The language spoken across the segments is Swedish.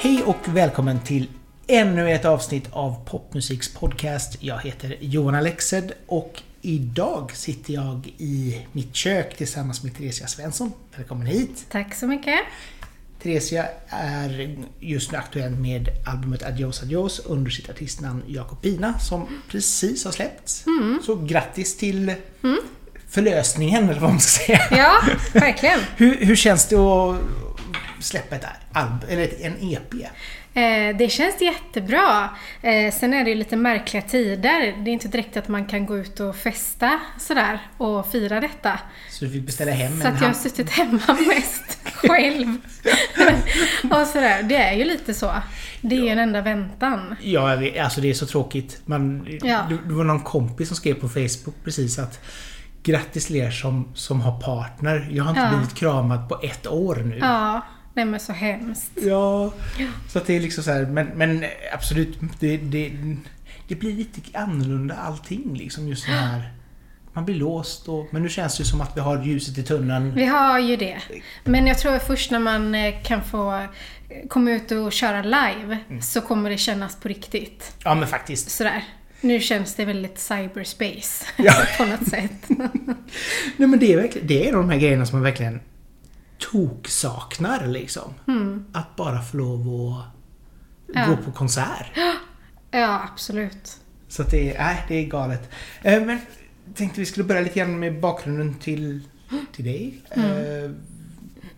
Hej och välkommen till ännu ett avsnitt av Popmusiks podcast. Jag heter Johan Alexed och idag sitter jag i mitt kök tillsammans med Theresia Svensson. Välkommen hit! Tack så mycket. Theresia är just nu aktuell med albumet Adios Adios under sitt artistnamn Jakobina som precis har släppts. Så grattis till förlösningen eller vad man ska säga. Ja, verkligen. Hur, hur känns det att släppa ett album, eller en EP? Eh, det känns jättebra. Eh, sen är det ju lite märkliga tider. Det är inte direkt att man kan gå ut och festa sådär och fira detta. Så du fick beställa hem Så en att jag har suttit hemma mest själv. och sådär. Det är ju lite så. Det är ju en enda väntan. Ja, jag vet, alltså det är så tråkigt. Man, Ja. det, det var någon kompis som skrev på Facebook precis att Grattis till er som, som har partner. Jag har inte Ja. blivit kramad på ett år nu. Ja, nej men så hemskt. Ja. Så att det är liksom så här, men, men absolut, det, det, det blir lite annorlunda allting liksom. Just det här. Man blir låst och, men nu känns det ju som att vi har ljuset i tunneln. Vi har ju det. Men jag tror först när man eh, kan få eh, komma ut och köra live så kommer det kännas på riktigt. Ja men faktiskt. Sådär. Nu känns det väldigt cyberspace Ja. på något sätt. Nej men det är verkligen, det är en av de här grejerna som man verkligen toksaknar liksom. Att bara få lov att Ja. gå på konsert. Ja, absolut. Så att det är, nej, det är galet. Eh, Men tänkte vi skulle börja lite grann med bakgrunden till, till dig. Eh,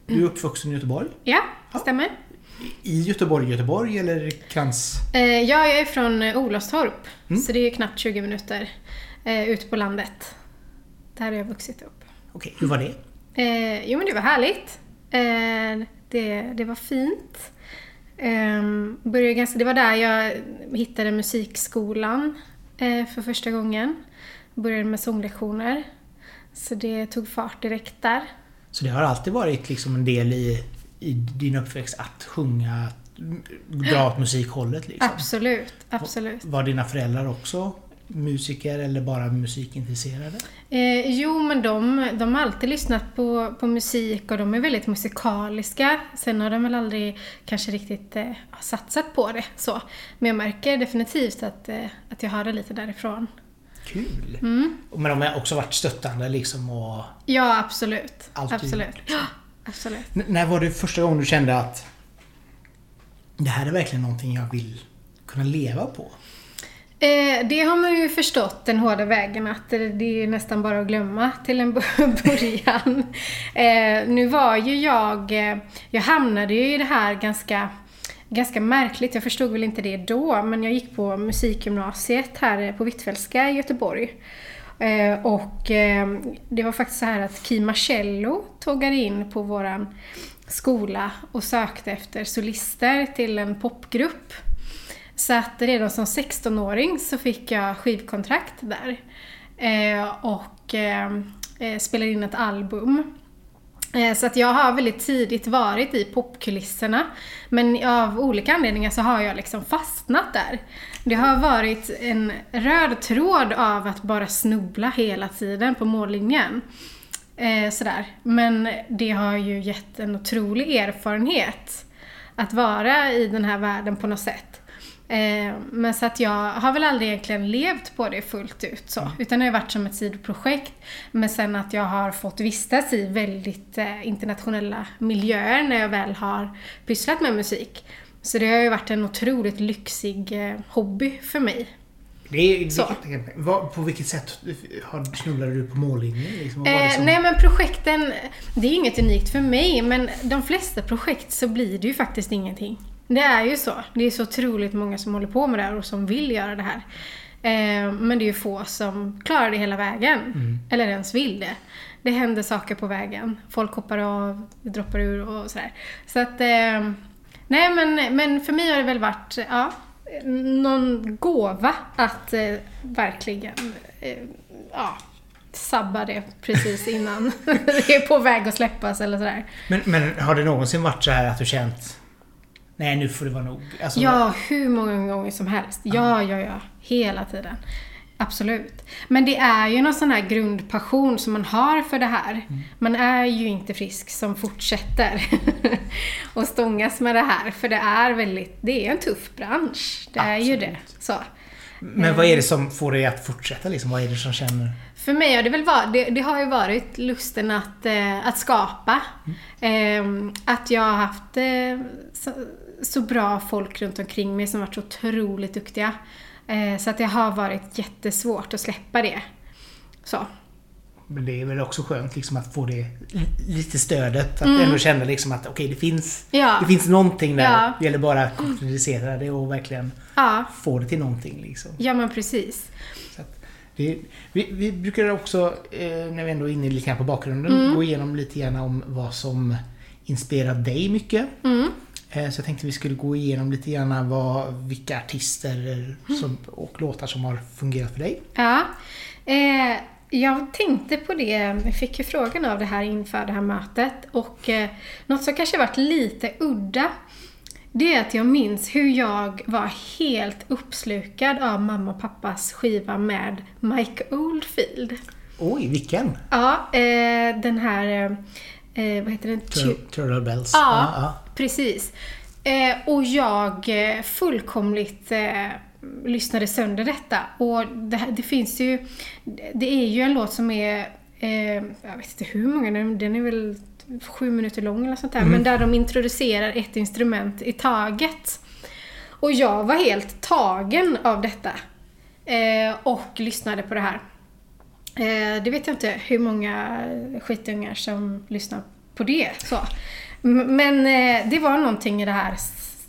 Du är uppvuxen i Göteborg. Ja, Ja. stämmer. I Göteborg, Göteborg eller Krans... Eh, ja, jag är från Olofstorp. Mm. Så det är knappt 20 minuter ute på landet. Där har jag vuxit upp. Okej, hur var det? Eh, jo men det var härligt. Eh, det, det var fint. Eh, började ganska, det var där jag hittade musikskolan eh, för första gången. Började med sånglektioner. Så det tog fart direkt där. Så det har alltid varit liksom en del i, i din uppväxt att sjunga, dra åt musikhållet liksom? Absolut, absolut. Var dina föräldrar också musiker eller bara musikintresserade? Eh, jo, men de, de har alltid lyssnat på, på musik och de är väldigt musikaliska. Sen har de väl aldrig kanske riktigt eh, satsat på det så. Men jag märker definitivt att, eh, att jag har det lite därifrån. Kul! Mm. Men de har också varit stöttande liksom och... Ja, absolut. Alltid absolut. Ja, absolut. N- när var det första gången du kände att det här är verkligen någonting jag vill kunna leva på? Eh, det har man ju förstått den hårda vägen att det, är nästan bara att glömma till en början. Eh, nu var ju jag, eh, jag hamnade ju i det här ganska, ganska märkligt, jag förstod väl inte det då, men jag gick på musikgymnasiet här eh, på Hvitfeldtska i Göteborg. Eh, och eh, det var faktiskt så här att Kim Marcello tågade in på våran skola och sökte efter solister till en popgrupp. Så att redan som 16-åring så fick jag skivkontrakt där. Eh, och eh, eh spelade in ett album. Eh, så att jag har väldigt tidigt varit i popkulisserna. Men av olika anledningar så har jag liksom fastnat där. Det har varit en röd tråd av att bara snubbla hela tiden på mållinjen. Eh, sådär. Men det har ju gett en otrolig erfarenhet att vara i den här världen på något sätt. Eh, men så att jag har väl aldrig egentligen levt på det fullt ut så. Utan det har varit som ett sidoprojekt. Men sen att jag har fått vistas i väldigt eh, internationella miljöer när jag väl har pysslat med musik. Så det har ju varit en otroligt lyxig eh, hobby för mig. Det är, Så. vilket, vad, på vilket sätt har, snubblade du på mållinjen? Liksom? Eh, nej men projekten, det är inget unikt för mig men de flesta projekt så blir det ju faktiskt ingenting. Det är ju så. Det är så otroligt många som håller på med det här och som vill göra det här. Eh, men det är ju få som klarar det hela vägen. Eller ens vill det. Det händer saker på vägen. Folk hoppar av, droppar ur och sådär. Så att, eh, nej men, men för mig har det väl varit, ja, någon gåva att eh, verkligen, ja, sabba det precis innan det är på väg att släppas eller sådär. men, men har det någonsin varit så här att du känt Nej nu får det vara nog? Alltså, Ja, hur många gånger som helst. Ja, ja, ja. Hela tiden. Absolut. Men det är ju någon sån här grundpassion som man har för det här. Mm. Man är ju inte frisk som fortsätter och stångas med det här. För det är väldigt, det är en tuff bransch. Det är ju det. Absolut. Så. Men vad är det som får dig att fortsätta liksom? Vad är det som känner... För mig har det väl varit, det, det har ju varit lusten att, eh, att skapa. Eh, att jag har haft eh, så, bra folk runt omkring mig som varit så otroligt duktiga. Eh, så att det har varit jättesvårt att släppa det. Så. Men det är väl också skönt liksom att få det lite stödet. Att ändå känna liksom att okej, det finns Mm. Ja. det finns någonting där. Ja. Det gäller bara att konkretisera det och verkligen Ja, få det till någonting liksom. ja men precis. Det, vi, vi brukar också, eh, när vi ändå är inne lite grann på bakgrunden, Mm. gå igenom lite grann om vad som inspirerar dig mycket. Mm. Eh, Så jag tänkte vi skulle gå igenom lite grann vad, vilka artister som, och låtar som har fungerat för dig. Ja. Eh, jag tänkte på det, jag fick ju frågan av det här inför det här mötet och eh, något som kanske varit lite udda det är att jag minns hur jag var helt uppslukad av mamma och pappas skiva med Mike Oldfield. Oj, vilken! Ja, eh, den här, eh, eh, vad heter den? Tur- Turtle Bells. Ja, ja. Precis. Eh, och jag eh, fullkomligt eh, lyssnade sönder detta. Och det, det finns ju, det är ju en låt som är, eh, jag vet inte hur många, den, den är väl sju minuter lång eller sånt där. Men där de introducerar ett instrument i taget. Och jag var helt tagen av detta. Eh, och lyssnade på det här. Eh, det vet jag inte hur många skitungar som lyssnar på det. Så. Men eh, det var någonting i det här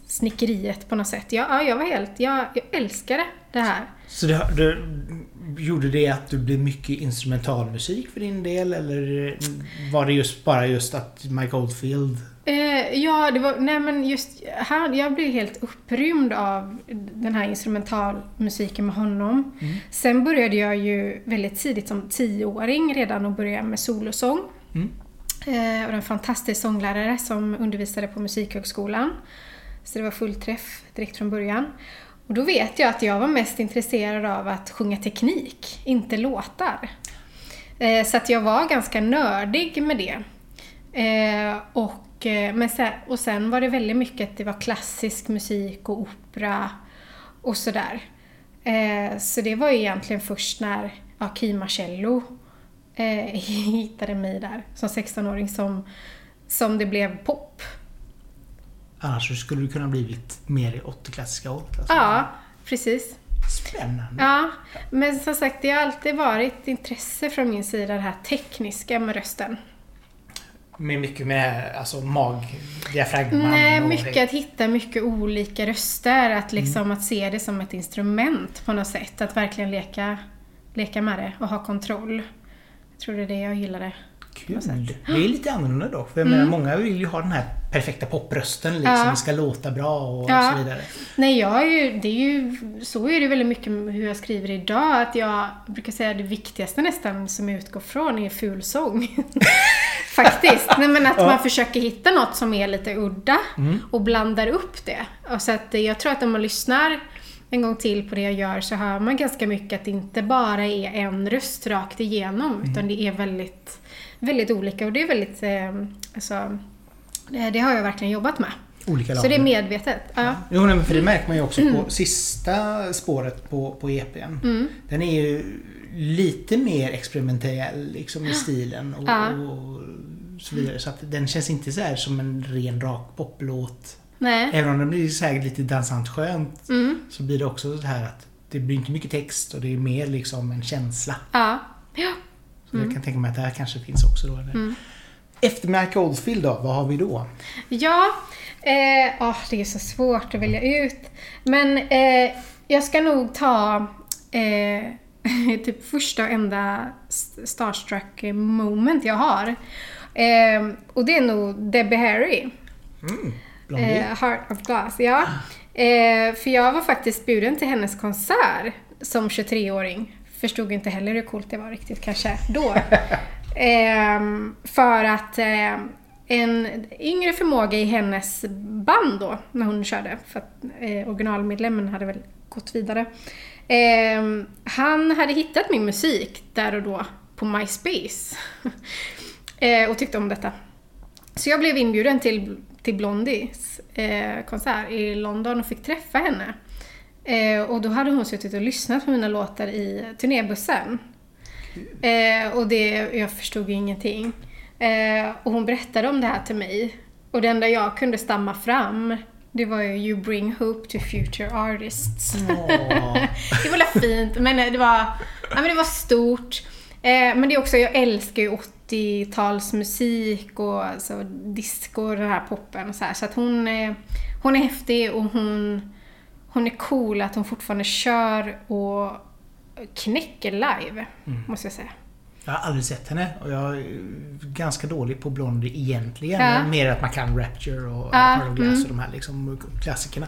snickeriet på något sätt. Jag, ja, jag var helt, jag, jag älskade det här. Så det, det, gjorde det att du blev mycket instrumentalmusik för din del eller var det just bara just att Mike Oldfield Eh, ja, det var, nej men just här, jag blev helt upprymd av den här instrumentalmusiken med honom. Sen började jag ju väldigt tidigt som tioåring redan att börja med solosång. Mm. Eh, och en fantastisk sånglärare som undervisade på Musikhögskolan. Så det var full träff direkt från början. Och då vet jag att jag var mest intresserad av att sjunga teknik, inte låtar. Eh, så att jag var ganska nördig med det. Eh, och, eh, men sen, och sen var det väldigt mycket att det var klassisk musik och opera och sådär. Eh, så det var ju egentligen först när ja, Key Marcello eh, hittade mig där som 16-åring som, som det blev pop. Annars skulle du kunna blivit mer åt det klassiska hållet. Alltså. Ja, precis. Spännande. Ja, men som sagt det har alltid varit intresse från min sida det här tekniska med rösten. Med mycket med alltså mag, diafragman Nej, mycket att hitta mycket olika röster. Att liksom att se det som ett instrument på något sätt. Att verkligen leka, leka med det och ha kontroll. Tror det är det jag gillade. Kul. Det är lite annorlunda då. För jag menar, många vill ju ha den här perfekta poprösten liksom. Mm. Ja. Det ska låta bra och Ja. så vidare. Nej, jag är ju, det är ju, så är det väldigt mycket hur jag skriver idag. Att jag brukar säga att det viktigaste nästan som jag utgår från är fulsång. Faktiskt. Nej, men att Ja. man försöker hitta något som är lite udda Mm. och blandar upp det. Och så att jag tror att om man lyssnar en gång till på det jag gör så hör man ganska mycket att det inte bara är en röst rakt igenom Mm. utan det är väldigt, väldigt olika och det är väldigt, eh, alltså, det, har jag verkligen jobbat med. Olika Så det är medvetet. Ja. Jo, nej, men för det märker man ju också på sista spåret på, på EPn. Mm. Den är ju lite mer experimentell liksom i stilen och, Ja. och så vidare. Så att den känns inte så här som en ren rak poplåt. Nej. Även om den blir här lite dansant skönt Mm. så blir det också så här att det blir inte mycket text och det är mer liksom en känsla. Ja. Ja. Så jag kan tänka mig att det här kanske finns också då. Mm. Efter Mike Oldfield då, vad har vi då? Ja, eh, åh, det är så svårt att välja ut. Men eh, jag ska nog ta eh, typ första och enda st- starstruck moment jag har. Eh, och det är nog Debbie Harry. Mm, Blondie. Eh, Heart of Glass, ja. Eh, för jag var faktiskt bjuden till hennes konsert som 23-åring. Förstod inte heller hur coolt det var riktigt kanske då. Ehm, för att eh, en yngre förmåga i hennes band då, när hon körde, för att eh, originalmedlemmen hade väl gått vidare, Eh, han hade hittat min musik där och då på MySpace. eh, och tyckte om detta. Så jag blev inbjuden till, till Blondies eh, konsert i London och fick träffa henne. Eh, och då hade hon suttit och lyssnat på mina låtar i turnébussen. Eh, och det, jag förstod ingenting. Eh, och hon berättade om det här till mig. Och det enda jag kunde stamma fram, det var ju You bring hope to future artists. det var fint, men det var, ja, men det var stort. Eh, men det är också, jag älskar ju 80-talsmusik och alltså, disco och den här poppen och så här. Så att hon, hon är häftig och hon, hon är cool att hon fortfarande kör och knäcker live, mm. måste jag säga. Jag har aldrig sett henne och jag är ganska dålig på Blondie egentligen. Ja. Mer att man kan Rapture och ja. Of Glass mm. och de här liksom klassikerna.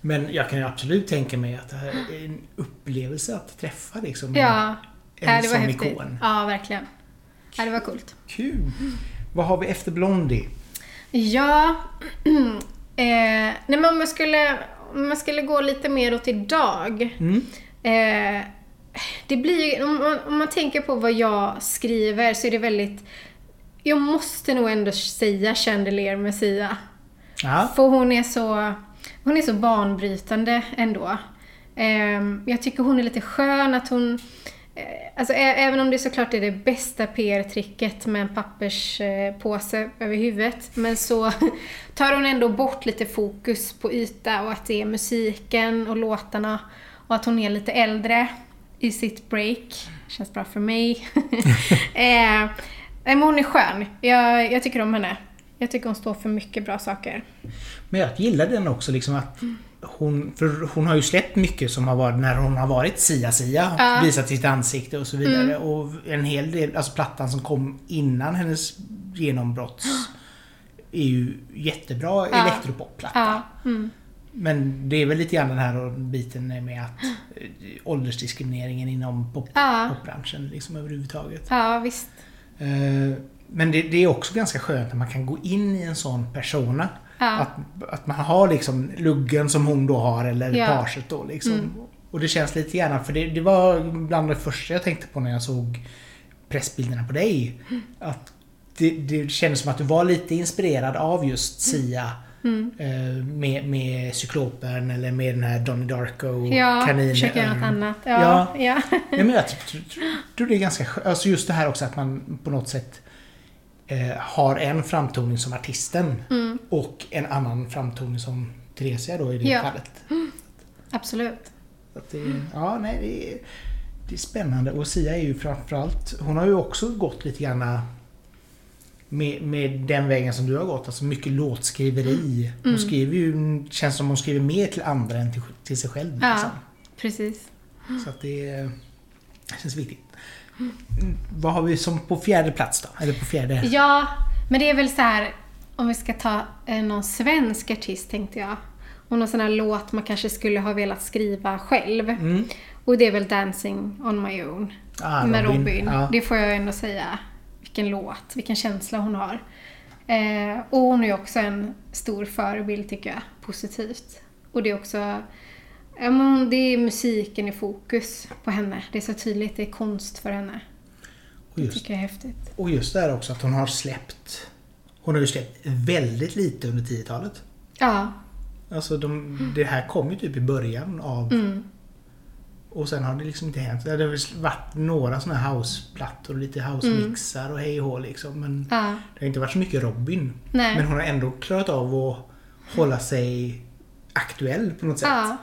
Men jag kan ju absolut tänka mig att det här är en upplevelse att träffa liksom ja. Ja, det var sån häftigt. ikon. Ja, verkligen. Ja, det var coolt. Kul! Vad har vi efter Blondie? Ja... eh, nej men om jag skulle, om jag skulle gå lite mer åt idag. Mm. Eh, det blir om man, om man tänker på vad jag skriver så är det väldigt... Jag måste nog ändå säga Chandelier Messia. Ja. För hon är så... Hon är så banbrytande ändå. Ehm, jag tycker hon är lite skön att hon... Eh, alltså även om det såklart är det bästa PR-tricket med en papperspåse över huvudet. Men så tar hon ändå bort lite fokus på yta och att det är musiken och låtarna. Och att hon är lite äldre i sitt break. Känns bra för mig. eh, men hon är skön. Jag, jag tycker om henne. Jag tycker hon står för mycket bra saker. Men jag gillar den också liksom att hon, för hon har ju släppt mycket som har varit när hon har varit Sia-Sia. Ja. Visat sitt ansikte och så vidare. Mm. Och en hel del, alltså plattan som kom innan hennes genombrott är ju jättebra ja. elektropopplatta. Ja. Mm. Men det är väl lite grann den här biten med att eh, åldersdiskrimineringen inom pop, ja. popbranschen liksom överhuvudtaget. Ja, visst. Eh, men det, det, är också ganska skönt att man kan gå in i en sån persona. Ja. Att, att man har liksom luggen som hon då har eller ja. paget då liksom. Mm. Och det känns lite grann, för det, det, var bland det första jag tänkte på när jag såg pressbilderna på dig. Mm. Att det, det kändes som att du var lite inspirerad av just Sia Mm. Eh, med, med cyklopen eller med den här Donnie Darko ja, kaninen. Ja, försöka göra något annat. Ja, ja. ja. men jag tror det är ganska skönt. Alltså just det här också att man på något sätt eh, har en framtoning som artisten mm. och en annan framtoning som Theresia då i det ja. fallet. Mm. Absolut. Det, ja, nej, det är, det är spännande och Sia är ju framförallt, hon har ju också gått lite grann med, med den vägen som du har gått. Alltså mycket låtskriveri. Hon mm. skriver ju, känns som hon skriver mer till andra än till, till sig själv. Ja, liksom. precis. Så att det, det känns viktigt. Vad har vi som på fjärde plats då? Eller på fjärde? Ja, men det är väl så här om vi ska ta eh, någon svensk artist tänkte jag. Och någon sån här låt man kanske skulle ha velat skriva själv. Mm. Och det är väl Dancing on my own. Ah, med Robin. Robin. Ja. Det får jag ändå säga vilken låt, vilken känsla hon har. Eh, och hon är också en stor förebild tycker jag, positivt. Och det är också, ja, men det är musiken i fokus på henne. Det är så tydligt, det är konst för henne. Och just, det tycker jag är häftigt. Och just det här också att hon har släppt, hon har ju släppt väldigt lite under 10-talet. Ja. Alltså de, det här kom ju typ i början av mm. Och sen har det liksom inte hänt. Det har väl varit några sådana här houseplattor och lite housemixar mm. och hej och liksom. Men ja. det har inte varit så mycket Robin. Nej. Men hon har ändå klarat av att hålla sig aktuell på något sätt. Ja.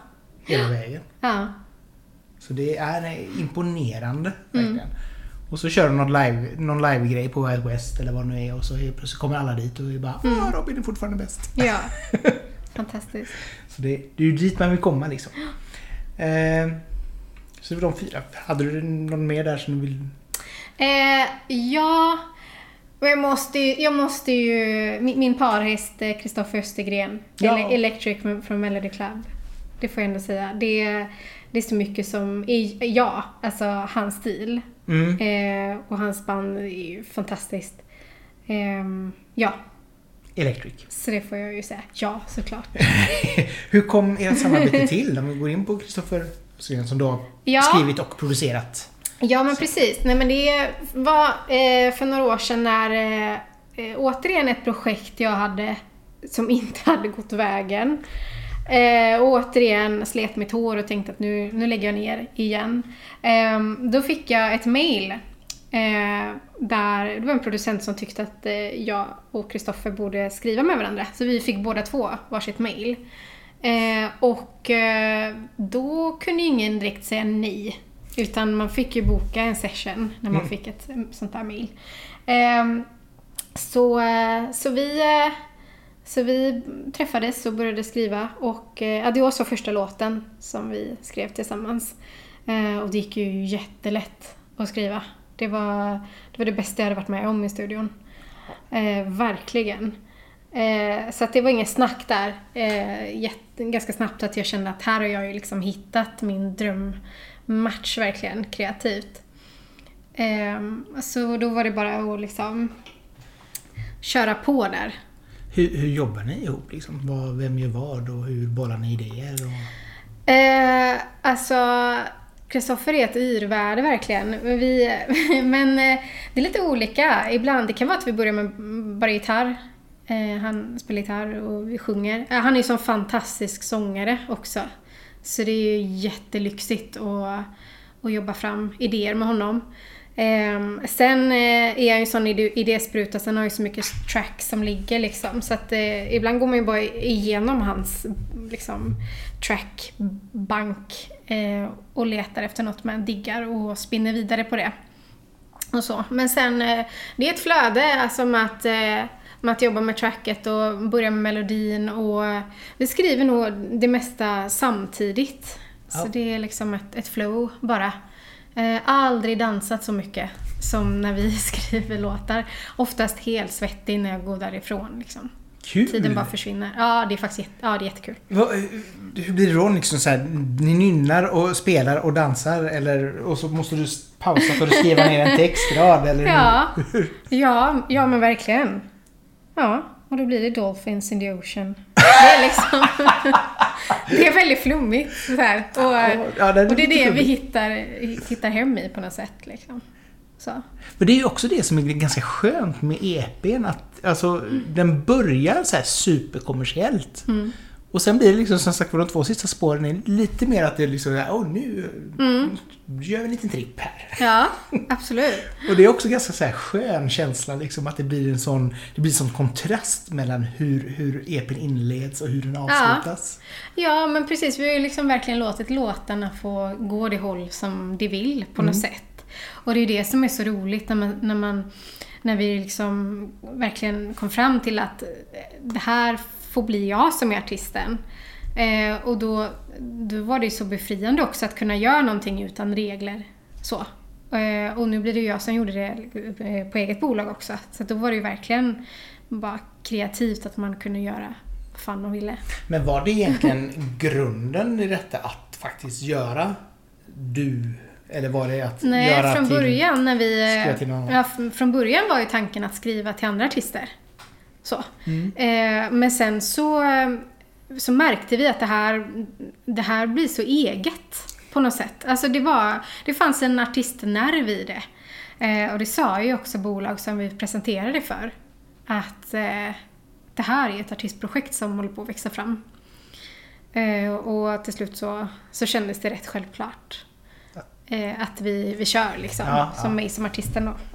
Hela vägen. Ja. Så det är imponerande verkligen. Mm. Och så kör de någon live, någon live-grej på Wild West eller vad det nu är och så plötsligt kommer alla dit och vi bara mm. Robin är fortfarande bäst. Ja. Fantastiskt. så det, det är ju dit man vill komma liksom. Eh, så det var de fyra. Hade du någon mer där som du vill... Eh, ja, jag måste, jag måste ju... Min, min parhäst Kristoffer Östergren, ja. Electric från Melody Club. Det får jag ändå säga. Det, det är så mycket som är, ja, alltså hans stil. Mm. Eh, och hans band är ju fantastiskt. Eh, ja. Electric. Så det får jag ju säga. Ja, såklart. Hur kom ert samarbete till? Om vi går in på Kristoffer som du har Ja. skrivit och producerat. Ja, men precis. Nej, men det var eh, för några år sedan när eh, eh, återigen ett projekt jag hade som inte hade gått vägen. Eh, och återigen slet mitt hår och tänkte att nu, nu lägger jag ner igen. Eh, då fick jag ett mail eh, där det var en producent som tyckte att eh, jag och Kristoffer borde skriva med varandra. Så vi fick båda två varsitt mail. Eh, och eh, då kunde ju ingen direkt säga nej. Utan man fick ju boka en session när man Mm. fick ett sånt där mail. Ehm, så, så, vi, så vi träffades och började skriva och eh, Adios var första låten som vi skrev tillsammans. Eh, och det gick ju jättelätt att skriva. Det var det, var det bästa jag hade varit med om i studion. Eh, verkligen. Eh, så att det var inget snack där. Eh, jätte, ganska snabbt att jag kände att här har jag ju liksom hittat min drömmatch verkligen kreativt. Eh, så då var det bara att liksom köra på där. Hur, hur jobbar ni ihop? Liksom? Vad, vem gör vad och hur bollar ni idéer? Och... Eh, alltså, Kristoffer är ett yrvärde verkligen. Men Vi, men det är lite olika. Ibland, det kan vara att vi börjar med bara gitarr. Eh, han spelar gitarr och vi sjunger. Eh, han är ju som fantastisk sångare också. Så det är ju jättelyxigt att, att jobba fram idéer med honom. Ehm, sen eh, är jag ju en sån idé, idéspruta, sen har jag ju så mycket tracks som ligger liksom. Så att eh, ibland går man ju bara igenom hans liksom, trackbank eh, och letar efter något man diggar och spinner vidare på det. Och så. Men sen, eh, det är ett flöde alltså med att, eh, med att jobba med tracket och börja med melodin och eh, vi skriver nog det mesta samtidigt. Så Ja. det är liksom ett, ett flow bara. Eh, aldrig dansat så mycket som när vi skriver låtar. Oftast helt svettig när jag går därifrån liksom. Kul! Tiden bara försvinner. Ja, det är faktiskt ja, det är jättekul. Vad- hur blir det då? Liksom så här, ni nynnar och spelar och dansar eller, och så måste du pausa för att skriva ner en textrad? Eller Ja, ja, ja men verkligen. Ja, och då blir det Dolphins in the Ocean. Det är liksom... det är väldigt flummigt. Så här. Och, Ja, det är och det är det vi flummigt. hittar, hittar hem i på något sätt. Liksom. Så. Men det är ju också det som är ganska skönt med EPn. Att, alltså, Den börjar så här superkommersiellt. Mm. Och sen blir det liksom som sagt de två sista spåren är lite mer att det är liksom åh nu Mm. gör vi en liten tripp här. Ja, absolut. Och det är också ganska så här skön känsla liksom att det blir en sån, det blir en sån kontrast mellan hur, hur EPn inleds och hur den avslutas. Ja, men precis. Vi har ju liksom verkligen låtit låtarna få gå det håll som de vill på något sätt. Och det är det som är så roligt när man, när man när vi liksom verkligen kom fram till att det här får bli jag som är artisten. Eh, och då, då var det ju så befriande också att kunna göra någonting utan regler. Så. Eh, och nu blir det ju jag som gjorde det eh, på eget bolag också. Så då var det ju verkligen bara kreativt att man kunde göra vad fan man ville. Men var det egentligen grunden i detta att faktiskt göra du? Eller var det att Nej, göra från till... början när vi... till någon ja, från början var ju tanken att skriva till andra artister. Så. Mm. Eh, men sen så, eh, så märkte vi att det här, det här blir så eget på något sätt. Alltså det var, det fanns en artistnerv i det. Eh, och det sa ju också bolag som vi presenterade för. Att eh, det här är ett artistprojekt som håller på att växa fram. Eh, och till slut så, så kändes det rätt självklart. Eh, att vi, vi kör liksom, Ja, som ja. mig som artisten då.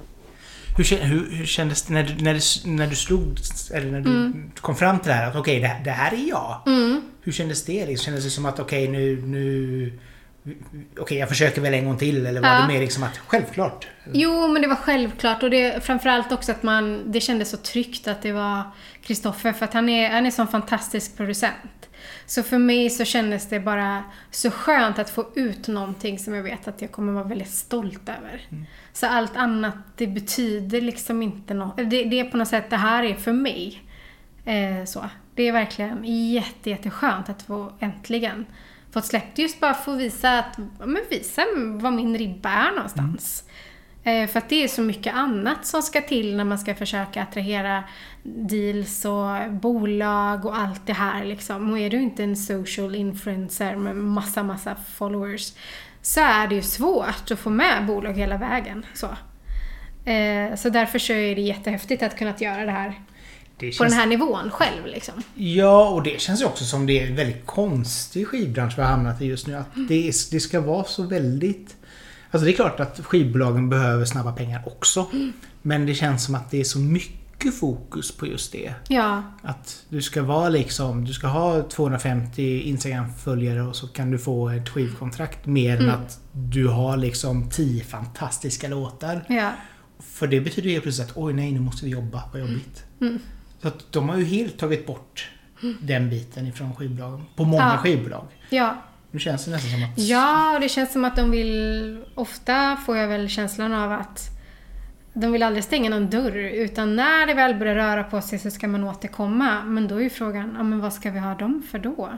Hur, hur, hur kändes det när du, när du, när du slog, eller när du Mm. kom fram till det här att okej, det, det här är jag. Hur kändes det? Liksom, kändes det som att okej, nu, nu... Okej, jag försöker väl en gång till eller var Ja. det mer liksom att självklart? Jo, men det var självklart och det, framförallt också att man, det kändes så tryggt att det var Kristoffer för att han är, han är en sån fantastisk producent. Så för mig så kändes det bara så skönt att få ut någonting som jag vet att jag kommer vara väldigt stolt över. Så allt annat, det betyder liksom inte något. Det, det är på något sätt, det här är för mig. Eh, så. Det är verkligen jätte, jätteskönt att få äntligen fått släppt just bara få visa att, men visa var min ribba är någonstans. Eh, för att det är så mycket annat som ska till när man ska försöka attrahera deals och bolag och allt det här liksom. Och är du inte en social influencer med massa, massa followers så är det ju svårt att få med bolag hela vägen. Så, eh, så därför så är det jättehäftigt att kunna göra det här Det på den här nivån själv liksom. Ja, och det känns ju också som det är en väldigt konstig skivbransch vi har hamnat i just nu. Att det, är, det ska vara så väldigt... Alltså det är klart att skivbolagen behöver snabba pengar också. Men det känns som att det är så mycket fokus på just det. Ja, Att du ska vara liksom, du ska ha 250 Instagram-följare och så kan du få ett skivkontrakt mer än att du har liksom 10 fantastiska låtar. ja. För det betyder ju plötsligt att oj nej nu måste vi jobba, vad jobbigt. Mm. Så att de har ju helt tagit bort den biten ifrån skivbolagen. På många Ja. skivbolag. Ja, Nu känns det nästan som att... Ja, och det känns som att de vill... Ofta får jag väl känslan av att de vill aldrig stänga någon dörr, utan när det väl börjar röra på sig så ska man återkomma. Men då är ju frågan, ja, men vad ska vi ha dem för då?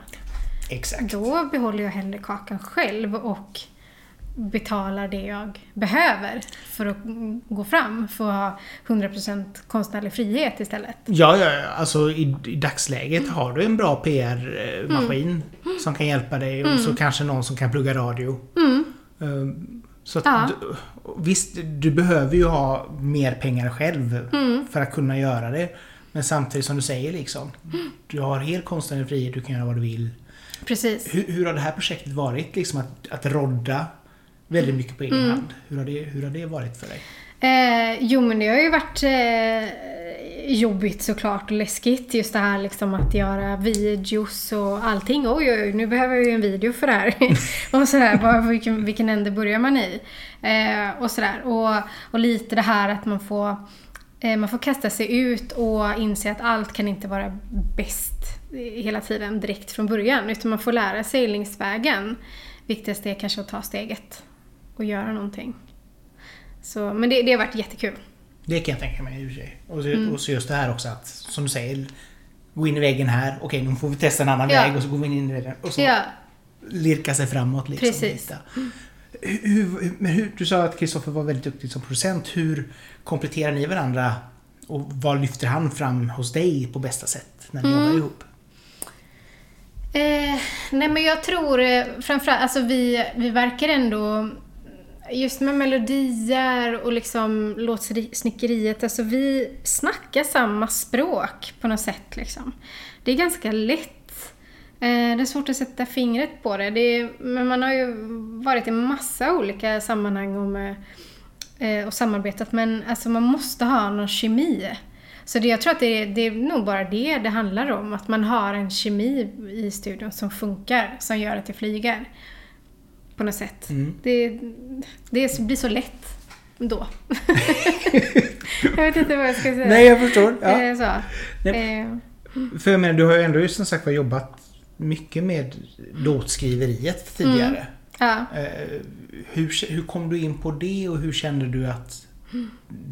Exakt. Då behåller jag hellre kakan själv och betalar det jag behöver för att gå fram, för att ha 100% konstnärlig frihet istället. Ja, ja, ja. Alltså i, i dagsläget har du en bra PR-maskin som kan hjälpa dig och så kanske någon som kan plugga radio. Mm. Ehm, Så att Ja. du, visst, du behöver ju ha mer pengar själv Mm. för att kunna göra det. Men samtidigt som du säger liksom. Du har helt konstnärlig frihet, du kan göra vad du vill. Precis. Hur, hur har det här projektet varit? Liksom att, att rodda väldigt mycket på egen Mm. hand. Hur har, det, hur har det varit för dig? Eh, jo men det har ju varit eh, jobbigt såklart och läskigt just det här liksom att göra videos och allting. Oj oj nu behöver jag ju en video för det här. och sådär, bara, vilken, vilken ände börjar man i? Eh, och sådär. Och, och lite det här att man får, eh, man får kasta sig ut och inse att allt kan inte vara bäst hela tiden direkt från början. Utan man får lära sig längs vägen. Viktigast är kanske att ta steget och göra någonting. Så, men det, det har varit jättekul. Det kan jag tänka mig i och för sig. Och så, Mm. och så just det här också att, som du säger, gå in i väggen här. Okej, nu får vi testa en annan Ja. väg och så går vi in i väggen. Och så Ja, lirka sig framåt liksom. Precis. hur, men hur, du sa att Kristoffer var väldigt duktig som producent. Hur kompletterar ni varandra? Och vad lyfter han fram hos dig på bästa sätt när ni Mm. jobbar ihop? Eh, nej men jag tror eh, framförallt, alltså vi, vi verkar ändå Just med melodier och liksom låtsnickeriet, alltså vi snackar samma språk på något sätt liksom. Det är ganska lätt. Eh, det är svårt att sätta fingret på det. det är, men man har ju varit i massa olika sammanhang och, med, eh, och samarbetat men alltså man måste ha någon kemi. Så det, jag tror att det är, det är nog bara det det handlar om. Att man har en kemi i studion som funkar, som gör att det flyger. På något sätt. Mm. Det, det blir så lätt då. jag vet inte vad jag ska säga. Nej, jag förstår. Ja. Eh, så. Nej. Eh, För jag menar, du har ju ändå som sagt var jobbat mycket med låtskriveriet tidigare. ja. Eh, hur, hur kom du in på det och hur kände du att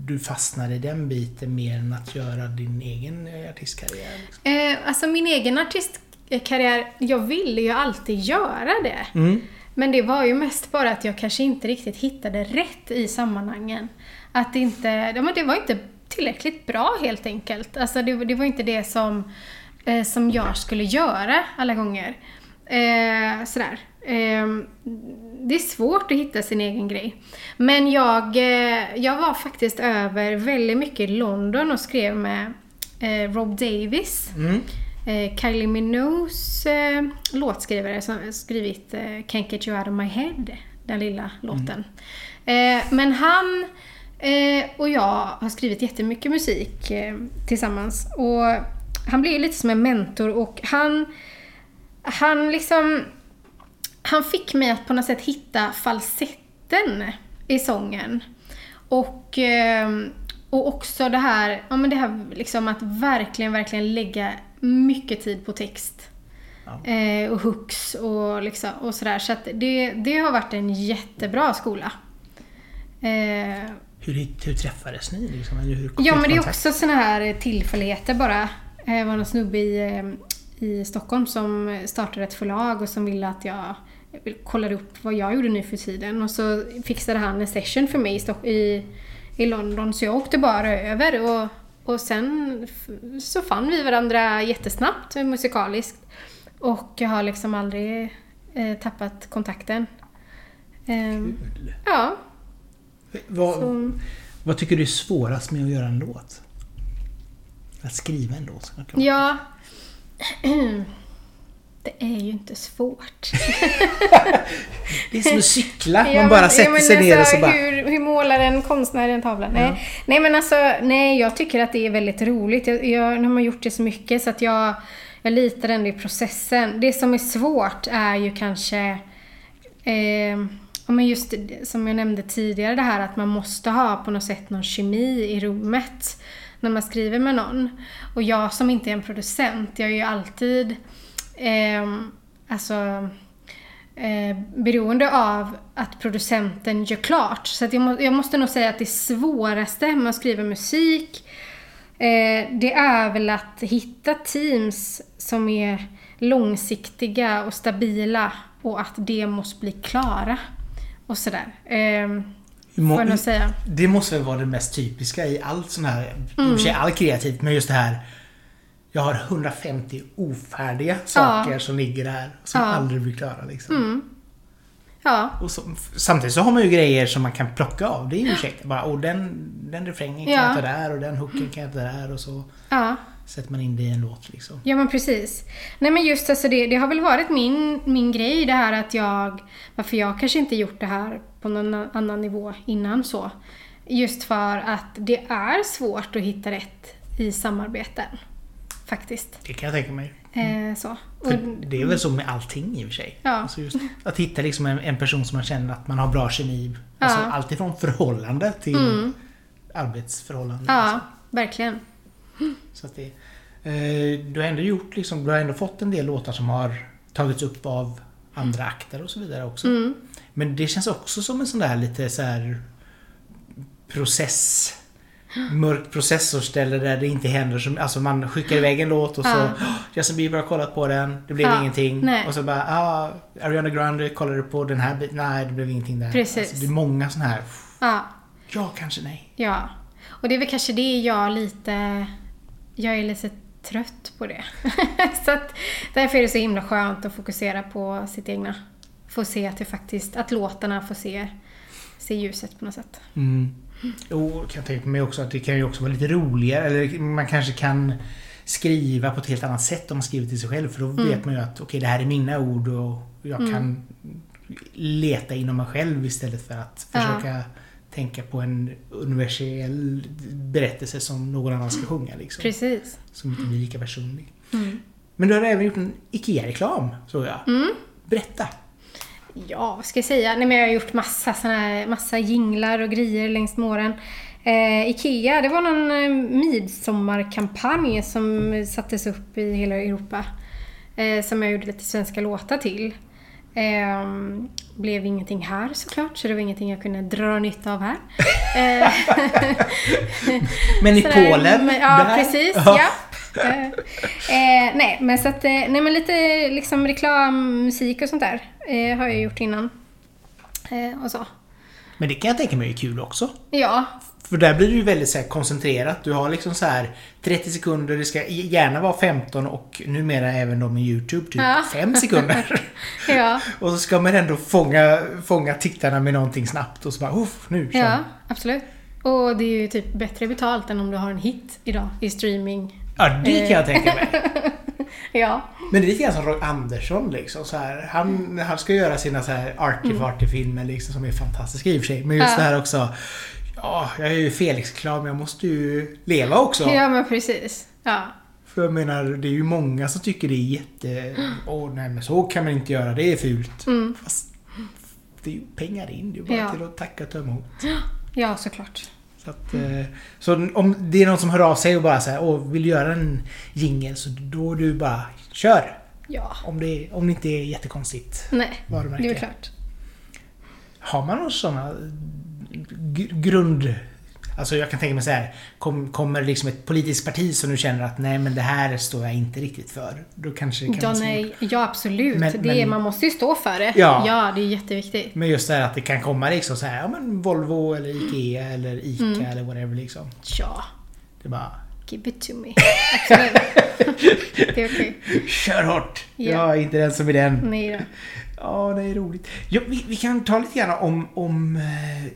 du fastnade i den biten mer än att göra din egen artistkarriär? Liksom? Eh, alltså min egen artistkarriär, jag ville ju alltid göra det. Mm. Men det var ju mest bara att jag kanske inte riktigt hittade rätt i sammanhangen. Att det inte, ja, men det var inte tillräckligt bra helt enkelt. Alltså det, det var inte det som, eh, som jag skulle göra alla gånger. Eh, sådär. Eh, det är svårt att hitta sin egen grej. Men jag, eh, jag var faktiskt över väldigt mycket i London och skrev med eh, Rob Davis. Mm. Eh, Kylie Minogues eh, låtskrivare som skrivit eh, Can't Get You Out of My Head, den lilla låten. Eh, men han eh, och jag har skrivit jättemycket musik eh, tillsammans. Och han blir lite som en mentor och han, han liksom han fick mig att på något sätt hitta falsetten i sången. Och, och också det här, ja, men det här liksom att verkligen, verkligen lägga mycket tid på text. Ja. Eh, och hooks och, liksom, och sådär. Så det, det har varit en jättebra skola. Eh, Hur, hur träffades ni? Liksom? Eller hur Ja, men det är också såna här tillfälligheter bara. Det var någon snubbe i, eh, i Stockholm som startade ett förlag och som ville att jag kollade upp vad jag gjorde nu för tiden och så fixade han en session för mig i, i London så jag åkte bara över och, och sen så fann vi varandra jättesnabbt musikaliskt och jag har liksom aldrig eh, tappat kontakten. Ehm, ja, Vad, så, vad tycker du är svårast med att göra en låt? Att skriva en låt? ja. Det är ju inte svårt. Det är som att cykla. Man bara sätter sig ner och alltså, så bara... Hur, hur målar en konstnär en tavla? Nej. nej men alltså, nej jag tycker att det är väldigt roligt. Jag, jag, nu har man gjort det så mycket så att jag, jag litar ändå i processen. Det som är svårt är ju kanske eh, men just som jag nämnde tidigare det här att man måste ha på något sätt någon kemi i rummet när man skriver med någon. Och jag som inte är en producent, jag är ju alltid ehm, alltså eh, beroende av att producenten gör klart. Så jag, må, jag måste nog säga att det svåraste med att skriva musik eh, det är väl att hitta teams som är långsiktiga och stabila och att det måste bli klara. Och sådär. Eh, må-. Det måste väl vara det mest typiska i allt sån här, i Mm. sig all kreativt, men just det här jag har 150 ofärdiga saker som ligger där som Ja. Mm. aldrig blir klara liksom. Ja, Och så, samtidigt så har man ju grejer som man kan plocka av. Det är ju ursäkta bara. Och den, den refrängen kan Ja. jag ta där och den hooken kan jag ta där och så ja. sätter man in det i en låt liksom. Ja men precis. Nej men just alltså det, det har väl varit min, min grej det här att jag, varför jag kanske inte gjort det här på någon annan nivå innan så. Just för att det är svårt att hitta rätt i samarbeten. Faktiskt. Det kan jag tänka mig. Eh, så. Och, det är väl så med allting i och för sig. Ja. Alltså just att hitta liksom en, en person som man känner att man har bra kemi. Alltså Ja. allt ifrån förhållande till arbetsförhållande. ja, Liksom. verkligen. Så att det, eh, du har ändå gjort liksom, du har ändå fått en del låtar som har tagits upp av andra akter och så vidare också. Mm. Men det känns också som en sån där lite så här process mörkt processorställe där det inte händer så Alltså man skickar iväg en låt och så Ja. "Åh, Justin Bieber har kollat på den, det blev Ja, ingenting. nej. Och så bara ah, Ariana Grande kollade på den här biten, nej det blev ingenting där. Precis. Alltså, det är många såna här, Ja, ja kanske nej. ja. Och det är väl kanske det jag lite, jag är lite trött på det. så att därför är det så himla skönt att fokusera på sitt egna. Få se att det faktiskt, att låtarna får se, se ljuset på något sätt. Mm. Jo, kan jag tänka mig också att det kan ju också vara lite roligare. Eller man kanske kan skriva på ett helt annat sätt om man skriver till sig själv. För då Mm. vet man ju att okej, det här är mina ord och jag kan leta inom mig själv istället för att Ja. försöka tänka på en universell berättelse som någon annan ska sjunga. Liksom, Precis. som inte blir lika personlig. Mm. Men du har även gjort en IKEA-reklam, såg jag. Berätta! Ja, vad ska jag säga? Nej, men jag har gjort massa, såna här, massa jinglar och grejer längs med åren. Eh, Ikea, det var någon eh, midsommarkampanj som sattes upp i hela Europa. Eh, som jag gjorde lite svenska låtar till. Eh, blev ingenting här såklart, så det var ingenting jag kunde dra nytta av här. Eh, Men i Polen, Ja, där- precis. Ja. Eh, eh, nej, men så att, eh, nej men lite liksom reklammusik och sånt där eh, har jag gjort innan. Eh, och så. Men det kan jag tänka mig är kul också. Ja, För där blir det ju väldigt så här koncentrerat. Du har liksom så här 30 sekunder, det ska gärna vara 15 och numera även då med YouTube typ Ja. 5 sekunder. ja, och så ska man ändå fånga, fånga tittarna med någonting snabbt och så bara uff, nu kör ja, vi." absolut. Och det är ju typ bättre betalt än om du har en hit idag i streaming. Ja, det kan jag tänka mig. Ja, Men det är lite grann som Roy Andersson liksom. Så här, han, han ska göra sina så här arty-farty-filmer liksom som är fantastiska i och för sig. Men just Ja. det här också. Ja, jag är ju Felix-klar men jag måste ju leva också. ja men precis. Ja, För jag menar, det är ju många som tycker det är jätte... Åh nej men så kan man inte göra, det är fult. Mm. Fast det är ju pengar in, det är bara Ja. till att tacka och ta emot. ja såklart. Så, att, eh, så om det är någon som hör av sig och bara säger åh, vill göra en jingel så då du bara kör. Ja, Om det, om det inte är jättekonstigt nej, varumärke. det är klart. Har man några sådana grund... Alltså jag kan tänka mig så här. Kom, kommer liksom ett politiskt parti som du känner att nej men det här står jag inte riktigt för. Då kanske det kan Ja, nej, ja absolut. Men- det, men- man måste ju stå för det. Ja. ja det är jätteviktigt. Men just det här att det kan komma liksom så här, ja men Volvo eller IKEA eller ICA Mm. eller whatever liksom. Ja, Det är bara, give it to me. Absolut. det är okej. kör hårt! Ja. Jag är inte den som är den. Nej då. Ja, det är roligt. Ja, vi, vi kan ta lite grann om, om eh,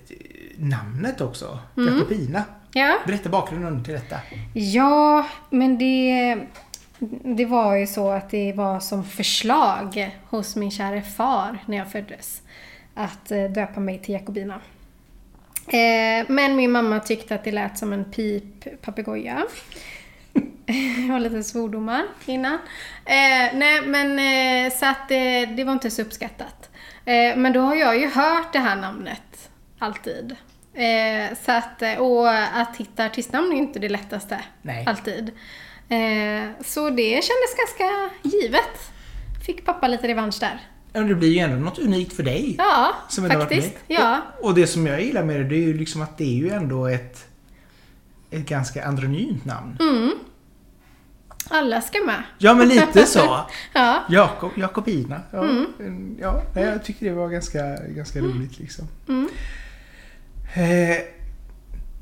namnet också. Mm. Jakobina. Ja. Berätta bakgrunden till detta. Ja, men det, det var ju så att det var som förslag hos min kära far när jag föddes. Att eh, döpa mig till Jakobina. Eh, men min mamma tyckte att det lät som en pip-papegoja. Det var lite svordomar innan. Eh, nej, men eh, så att det, det var inte så uppskattat. Eh, men då har jag ju hört det här namnet alltid. Eh, så att, eh, och att hitta artistnamn är ju inte det lättaste. Nej. Alltid. Eh, så det kändes ganska givet. Fick pappa lite revansch där. Ja, det blir ju ändå något unikt för dig. Ja, som har faktiskt. Ja. Och, och det som jag gillar med det, det är ju liksom att det är ju ändå ett, ett ganska andronymt namn. Mm. Alla ska med. Ja, men lite så. Ja. Jakob, Jakobina. Ja, Mm. ja jag tycker det var ganska, ganska roligt liksom. Mm. Eh,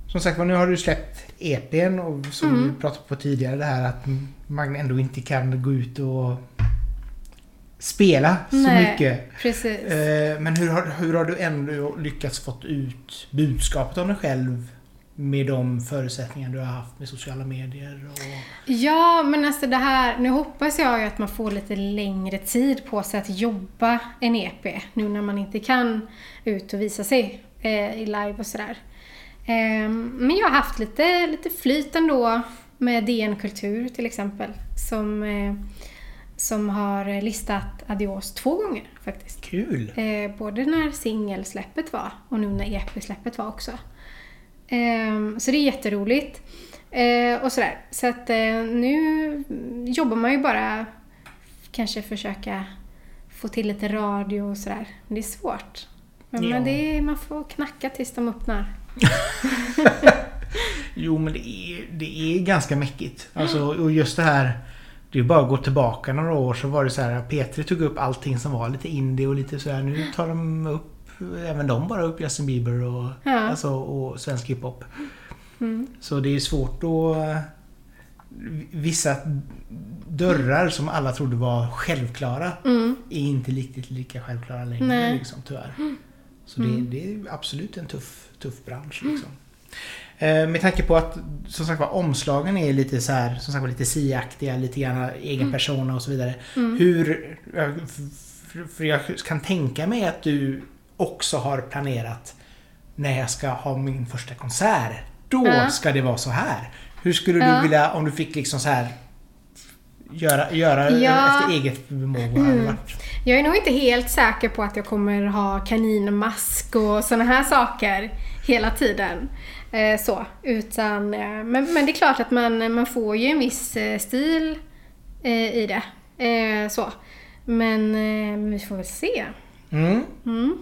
som sagt nu har du släppt EPn och som Mm. vi pratade på tidigare det här att man ändå inte kan gå ut och spela så Nej. mycket. Precis. Eh, men hur har, hur har du ändå lyckats fått ut budskapet om dig själv med de förutsättningar du har haft med sociala medier? Och... Ja, men alltså det här, nu hoppas jag ju att man får lite längre tid på sig att jobba en EP nu när man inte kan ut och visa sig eh, i live och sådär. Eh, men jag har haft lite, lite flyt ändå med DN Kultur till exempel som, eh, som har listat Adios två gånger faktiskt. Kul! Eh, både när singelsläppet var och nu när EP-släppet var också. Ehm, så det är jätteroligt. Eh, och sådär. Så att eh, nu jobbar man ju bara kanske försöka få till lite radio och sådär. Men det är svårt. Men, Ja. men det är, man får knacka tills de öppnar. Jo men det är, det är ganska mäckigt. Alltså, och just det här Det är bara att gå tillbaka några år så var det så här att Petri tog upp allting som var lite indie och lite så här. Nu tar de upp Även de bara upp Justin Bieber och, Ja. alltså, och svensk hiphop. Mm. Så det är svårt att... Vissa dörrar som alla trodde var självklara Mm. är inte riktigt lika självklara längre Nej. liksom, tyvärr. Så Mm. det, det är absolut en tuff, tuff bransch. Liksom. Eh, Med tanke på att som sagt var omslagen är lite så här, som sagt var lite siaktiga, lite grann egen persona och så vidare. Mm. Hur... För jag kan tänka mig att du också har planerat när jag ska ha min första konsert. Då Ja. ska det vara så här. Hur skulle du Ja. vilja, om du fick liksom så här göra, göra Ja. efter eget förmåga? Mm. Jag är nog inte helt säker på att jag kommer ha kaninmask och såna här saker hela tiden. Eh, så, utan, eh, men, men det är klart att man, man får ju en viss eh, stil eh, i det. Eh, så. Men eh, vi får väl se. Mm. Mm.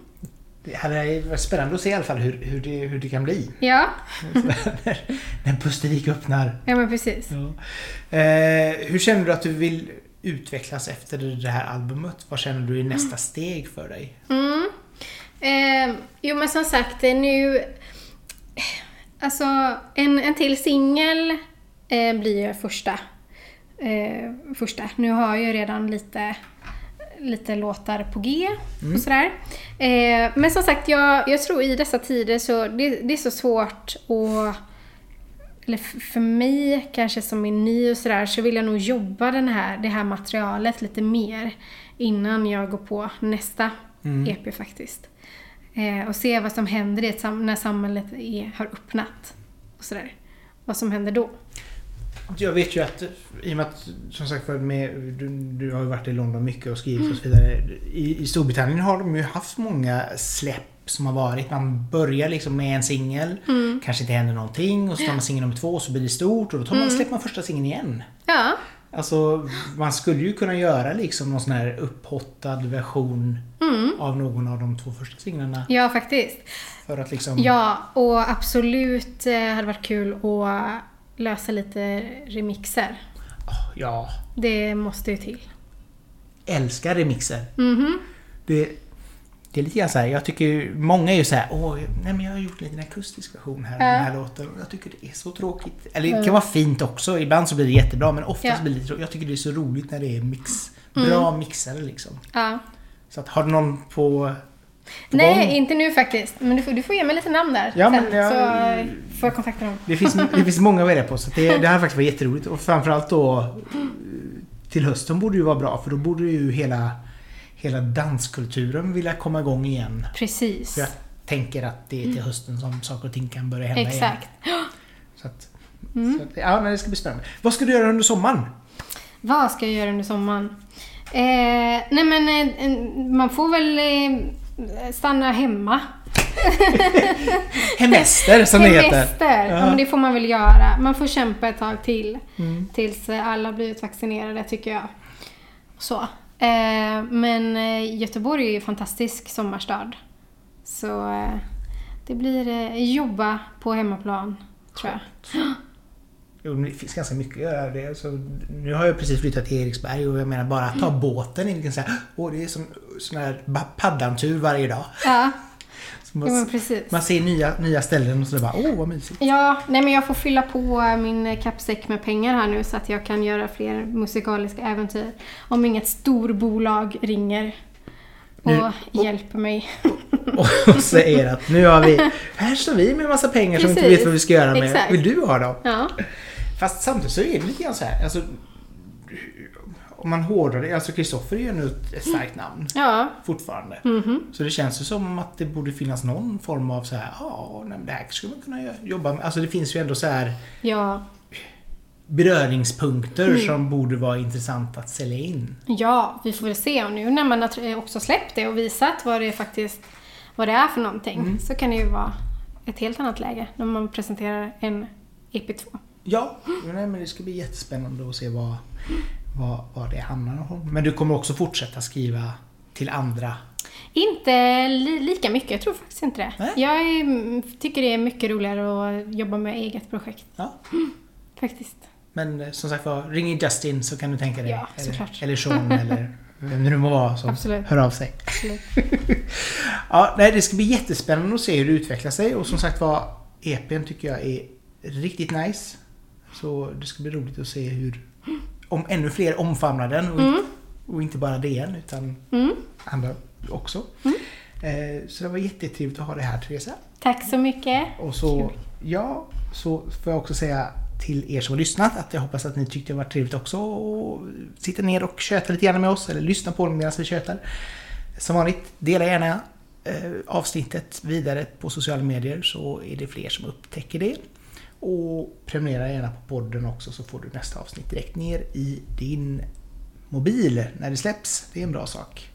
Det hade varit spännande att se i alla fall hur, hur, det, hur det kan bli. Ja, när, när Pustervik öppnar. ja men precis. Ja. Eh, hur känner du att du vill utvecklas efter det här albumet? Vad känner du är nästa steg för dig? Mm. Eh, jo men som sagt, nu... Alltså, en, en till singel eh, blir ju första. Eh, första. Nu har jag ju redan lite, lite låtar på G och sådär. Eh, men som sagt, jag, jag tror i dessa tider så det, det är så svårt att eller för mig kanske som är ny och sådär så vill jag nog jobba den här, det här materialet lite mer innan jag går på nästa EP faktiskt. Eh, och se vad som händer sam- när samhället är, har öppnat. Och sådär. Vad som händer då. Jag vet ju att, i och med att, som sagt för med, du, du har ju varit i London mycket och skrivit och så vidare. I, I Storbritannien har de ju haft många släpp som har varit. Man börjar liksom med en singel, kanske inte händer någonting och så tar man singel nummer två och så blir det stort och då tar man, släpper man första singeln igen. Ja, Alltså, man skulle ju kunna göra liksom någon sån här upphottad version av någon av de två första singlarna. Ja, faktiskt. För att liksom... Ja, och absolut eh, hade varit kul att lösa lite remixer. Ja, Det måste ju till. älskar remixer. Mhm. Det, det är lite grann så här, jag tycker många är ju så här, åh, nej men jag har gjort en liten akustisk version här av Ja. den här låten och jag tycker det är så tråkigt. Eller det kan vara fint också, ibland så blir det jättebra men oftast Ja. blir det tråkigt. Jag tycker det är så roligt när det är mix, bra Mm. mixare liksom. Ja. Så att har du någon på... Nej, gång? inte nu faktiskt. Men du får, du får ge mig lite namn där Ja, sen, jag- så eh, får jag kontakta dem. Det finns, det finns många att välja på så det, det här faktiskt var jätteroligt och framförallt då till hösten borde ju vara bra för då borde ju hela, hela danskulturen vilja komma igång igen. Precis. För jag tänker att det är till hösten som saker och ting kan börja hända igen. Exakt. Så att, så att, ja, men det ska bli spännande. Vad ska du göra under sommaren? Vad ska jag göra under sommaren? Eh, nej men eh, man får väl eh, stanna hemma. Hemester som det heter. Hemester. Ja. Ja. men det får man väl göra. Man får kämpa ett tag till. Mm. Tills alla blivit vaccinerade tycker jag. Så. Eh, men eh, Göteborg är ju en fantastisk sommarstad. Så eh, det blir eh, jobba på hemmaplan, tror jag. Jo, det finns ganska mycket att göra. Det. Så, nu har jag precis flyttat till Eriksberg och jag menar bara att ta båten är liksom så här, åh, det är som sån här paddantur varje dag. Ja, man, precis. man ser nya, nya ställen och så bara, åh vad mysigt. Ja, nej men jag får fylla på min kappsäck med pengar här nu så att jag kan göra fler musikaliska äventyr. Om inget storbolag ringer och Nu- och- hjälper mig. Och säger att nu har vi, här står vi med massa pengar som vi inte Precis. vet vad vi ska göra med. Exakt. Vill du ha dem? Ja, Fast samtidigt så är det lite grann så här, alltså, om man hårdrar det, alltså Kristoffer är ju ändå ett, ett starkt namn ja. fortfarande. Mhm. Så det känns ju som att det borde finnas någon form av så här, ja, det här skulle man kunna jobba med. Alltså det finns ju ändå så här ja. beröringspunkter Mm. som borde vara intressant att sälja in. Ja, vi får väl se. Och nu när man har också släppt det och visat vad det faktiskt vad det är för någonting Mm. så kan det ju vara ett helt annat läge när man presenterar en EP2. Ja, nej, men det ska bli jättespännande att se vad, vad, vad det handlar om. Men du kommer också fortsätta skriva till andra. Inte li- lika mycket, jag tror faktiskt inte det. Nej. Jag är, mm, tycker det är mycket roligare att jobba med eget projekt. Ja. Faktiskt. Men eh, som sagt var, ring Justin så kan du tänka dig. Ja, såklart. eller Sean eller vem det nu må vara som Absolut. hör av sig. Ja, nej, det ska bli jättespännande att se hur det utvecklar sig och som sagt var, EPn tycker jag är riktigt nice. Så det ska bli roligt att se hur, om ännu fler omfamnar den och, Mm. och inte bara DN utan Mm. andra också. Eh, så det var jättetrevligt att ha det här Teresa. Tack så mycket. Och så, Kul. ja, så får jag också säga till er som har lyssnat att jag hoppas att ni tyckte det var trevligt också och sitta ner och köta lite grann med oss eller lyssna på medan vi tjötar. Som vanligt, dela gärna eh, avsnittet vidare på sociala medier så är det fler som upptäcker det. Och prenumerera gärna på podden också så får du nästa avsnitt direkt ner i din mobil när det släpps. Det är en bra sak.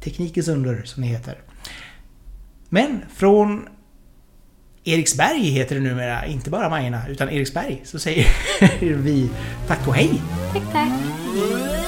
Teknikens under som det heter. Men från Eriksberg heter det numera, inte bara Majorna, utan Eriksberg. Så säger vi tack och hej! Tack, tack.